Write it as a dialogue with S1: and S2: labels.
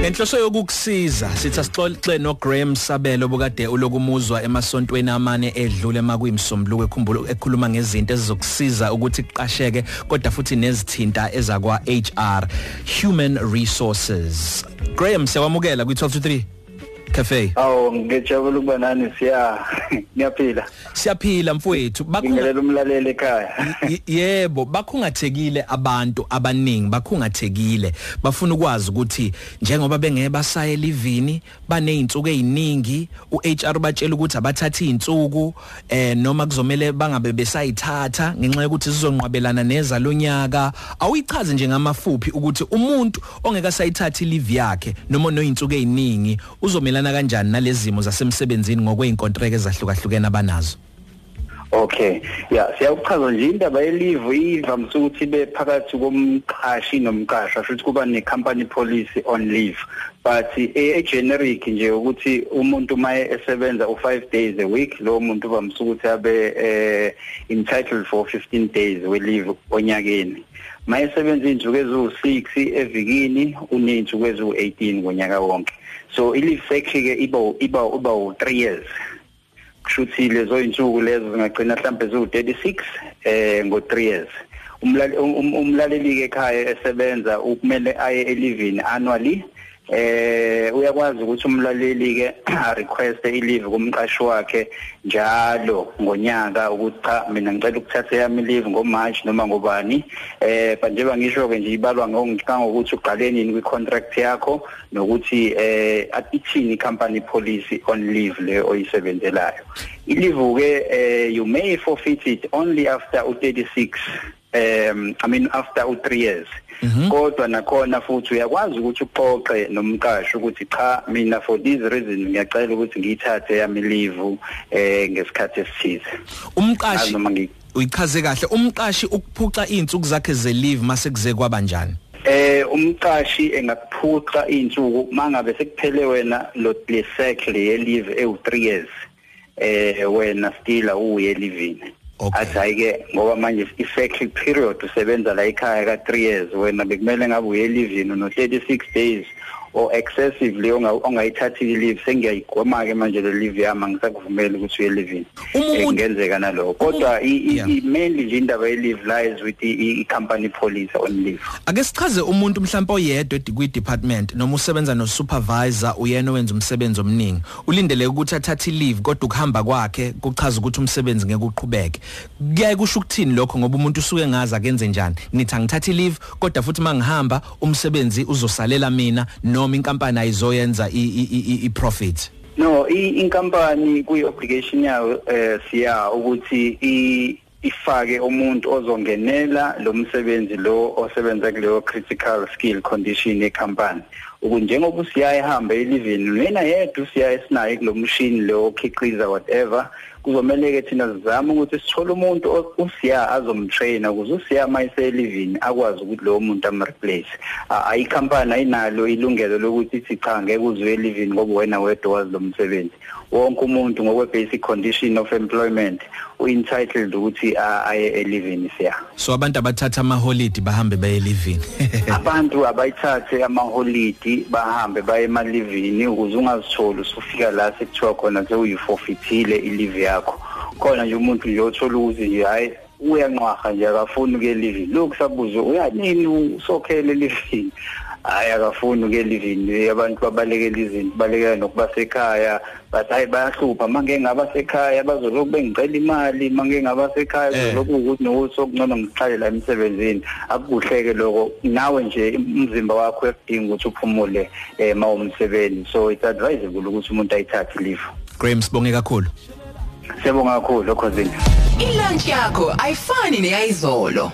S1: Ngenhloso yokukusiza sithi asixoxe no Graham Sabelo bokade ulokumuzwa emasontweni amane edlule makuyimsombuluko ekhumbulo ekhuluma ngezinto ezizokusiza ukuthi kuqasheke kodwa futhi nezithinta ezakwa HR Human Resources. Graham siyakwamukela kwi 1223 cafe.
S2: Awu ngijabula ukuba nani siya niyaphila
S1: siyaphila mfowethu.
S2: Ngibingelela umlaleli ekhaya.
S1: Yebo bakhungathekile abantu abaningi bakhungathekile. Bafuna ukwazi ukuthi njengoba bengeke basaya elivini baneyinsuku eziningi uHR batshela ukuthi abathatha izinsuku eh noma kuzomela bangabe besayithatha ngenxa yokuthi sizonqwabelana neza lonyaka awuyichaze nje ngamafuphi ukuthi umuntu ongeka sayithatha ilive yakhe noma noyinsuku eziningi uzomelana kanjani nalezimo zasemsebenzini ngokweinkontreke ezahlukahlukene abanazo?
S2: Okay. Ya siyakuchaza nje indaba yelive ivamise ukuthi be phakathi komqhashi nomqashwa futhi kuba ne company policy on leave. But e generic nje ukuthi umuntu maye esebenza u5 days a week lo muntu uvamise ukuthi abe eh entitled for 15 days we leave onyakeni mayesebenza izinsuku eziwu6 evikini uneyinsuku eziwu18 ngonyaka wonke. So i-leave cycle ke iba iba uba u3 years. Kushuthi lezo insuku lezo zingagcina mhlambe ziwu36 eh ngo3 years. Umlaleli umlaleli ke ekhaya esebenza ukumele aye elivini annually eh uyakwazi ukuthi umlaleli ke request i-leave kumqashi wakhe njalo ngonyaka ukuthi cha mina ngicela ukuthatha yami leave ngoMarch noma ngobani. Eh njengoba ngisho ke nje ibalwa ngokuthi uqale nini kwi-contract yakho nokuthi eh ithini i-company policy on leave le oyisebenzelayo. I-leave ke eh you may forfeit it only after u36 um i mean after u3 years. Kodwa nakhona futhi uyakwazi ukuthi uqoqe nomqashi ukuthi cha mina for this reason ngiyacela ukuthi ngiyithathe yami leave eh ngesikhathi esithize.
S1: Umqashi uyichaze kahle. Umqashi ukuphuca izinsuku zakhe ze leave mase kuze kwabanjani
S2: eh umqashi engakuphuca izinsuku mangabe sekuphele wena lo le cycle ye leave ewu3 years eh wena still uye livini
S1: Okay.
S2: athi ayike ngoba manje i-cycle period usebenza la ekhaya ka 3 years wena bekumele ngabe uye livini no 36 days or excessively ongayithathi leave sengiyayigwema ke manje le leave yami angisakuvumeli ukuthi uye livini ngenzeka nalokho. Kodwa mainly nje indaba ye leave lies with i company policy on leave.
S1: Ake sichaze umuntu mhlawumbe oyedwa kwi department noma usebenza no supervisor uyena owenza umsebenzi omningi. Ulindele ukuthi athathe leave kodwa ukuhamba kwakhe kuchaza ukuthi umsebenzi ngeke uqhubeke. Kuyaye kusho ukuthini lokho ngoba umuntu usuke ngaza kenze njani? Nithi angithathe leave kodwa futhi mangihamba umsebenzi uzosalela mina noma inkampani ayizoyenza i profit?
S2: No inkampani kuyi obligation yayo eh siya ukuthi i ifake umuntu ozongenela lo msebenzi lo osebenza kuleyo critical skill condition ecompany ukunjengoba usiyaye ehambe elivini wena yedwa usiyaye sinaye kulo machine lo okhiqiza whatever. Kuzomele ke thina sizame ukuthi sithole umuntu usiya azomtraina ukuze usiya mayiselivini akwazi ukuthi lowo muntu amreplace ayikhampani ayinalo ilungelo lokuthi ithi cha ngeke uzwe elivini ngoba wena wedwa wazi lo msebenzi. Wonke umuntu ngokwe basic condition of employment u-entitled ukuthi aye elivini siya.
S1: So abantu abathatha ama holiday bahambe baye elivini?
S2: Abantu abayithathe ama holiday bahambe baye emalivini ukuze ungazitholi usufika la sekuthiwa khona sewuyiforfeitile ilive yakho. Khona nje umuntu nje othola ukuthi nje hayi uyanqwaha nje akafuni ke livini lokhu sabuzo uyanini usokhele livini hayi akafuni ke livini abantu babalekela izinto balekela nokuba sekhaya bathi hayi bayahlupha. Manje ngaba sekhaya bazoloku bengicela imali. Manje ngaba sekhaya bazoloku ukuthi nokusokungcono ngiqale la emsebenzini. Akukuhleke lokho. Nawe nje umzimba wakho uyakudinga ukuthi uphumule eh mawumsebenzi so it's advisable ukuthi umuntu ayithathe leave.
S1: Graham sibonge kakhulu.
S2: Siyabonga kakhulu lokho zinto
S3: Ilunch yakho ayifani neyizolo